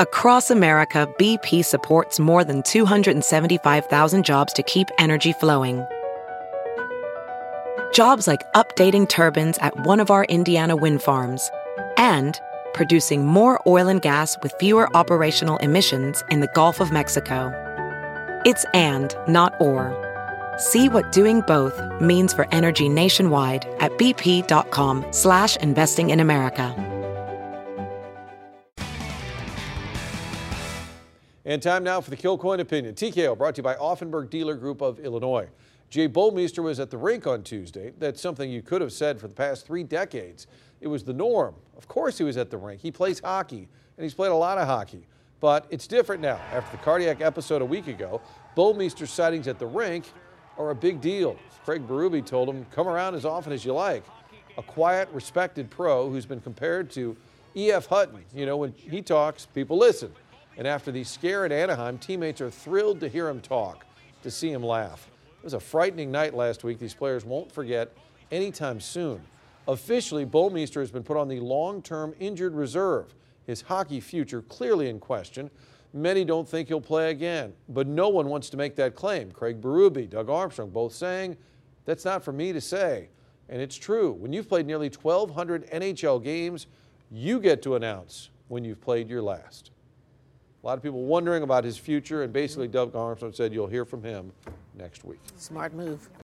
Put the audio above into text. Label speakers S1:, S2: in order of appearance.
S1: Across America, BP supports more than 275,000 jobs to keep energy flowing. Jobs like updating turbines at one of our Indiana wind farms and producing more oil and gas with fewer operational emissions in the Gulf of Mexico. It's and, not or. See what doing both means for energy nationwide at bp.com slash investing in America.
S2: And time now for the Kilcoyne Opinion. TKO brought to you by Auffenberg Dealer Group of Illinois. Jay Bouwmeester was at the rink on Tuesday. That's something you could have said for the past three decades. It was the norm. Of course he was at the rink. He plays hockey, and he's played a lot of hockey. But it's different now. After the cardiac episode a week ago, Bouwmeester's sightings at the rink are a big deal. Craig Berube told him, come around as often as you like. A quiet, respected pro who's been compared to E.F. Hutton. You know, when he talks, people listen. And after the scare at Anaheim, teammates are thrilled to hear him talk, to see him laugh. It was a frightening night last week. These players won't forget anytime soon. Officially, Bouwmeester has been put on the long term injured reserve, his hockey future clearly in question. Many don't think he'll play again, but no one wants to make that claim. Craig Berube, Doug Armstrong both saying, that's not for me to say. And it's true. When you've played nearly 1,200 NHL games, you get to announce when you've played your last. A lot of people wondering about his future, and basically Doug Armstrong said you'll hear from him next week.
S3: Smart move.